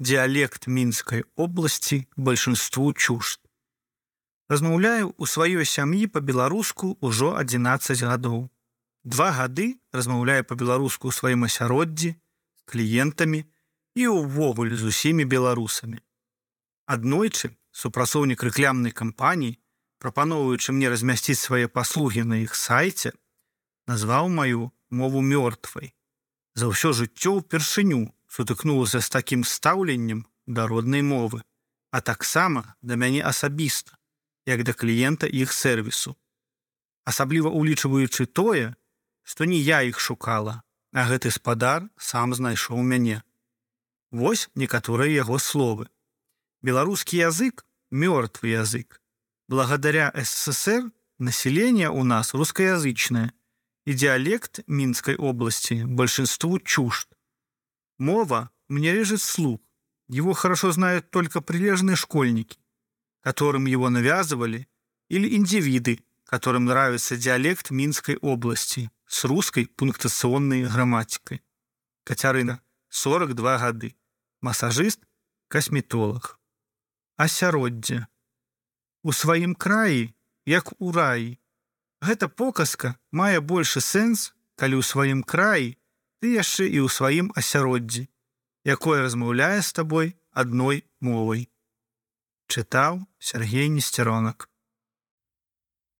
диалект Мінскай области большинству чужд. Размаўляю ў сваёй сям'і па-беларуску ўжо 11 гадоў. Два гады размаўляю па-беларуску ў сваім асяроддзі з кліентамі і ўвогуле з усімі беларусамі. Аднойчы супрацоўнік рэклямнай кампаніі, прапаноўваючы мне размясціць свае паслугі на іх сайце, назваў маю мову мёртвай. За ўсё жыццё ўпершыню сутыкнулася з такім стаўленнем да роднай мовы, а таксама да мяне асабіста, як да кліента іх сервісу. Асабліва улічваючы тое, што не я іх шукала, а гэты спадар сам знайшоў мяне. Вось некаторыя яго словы. Беларускі язык мёртвы язык. Благодаря СССР население у нас русскоязычное, и диалект Минской области большинству чужд. Мова мне режет слух. Его хорошо знают только прилежные школьники, которым его навязывали, или индивиды, которым нравится диалект Минской области с русской пунктационной грамматикой. Катерина, 42 годы. Массажист, косметолог асяроддзе. У сваім краі, як у раі. Гэта показка мае большы сэнс, калі ў сваім краі ты яшчэ і ў сваім асяроддзі, якое размаўляе з табой адной мовай. Чытаў Сергей Несцяронак.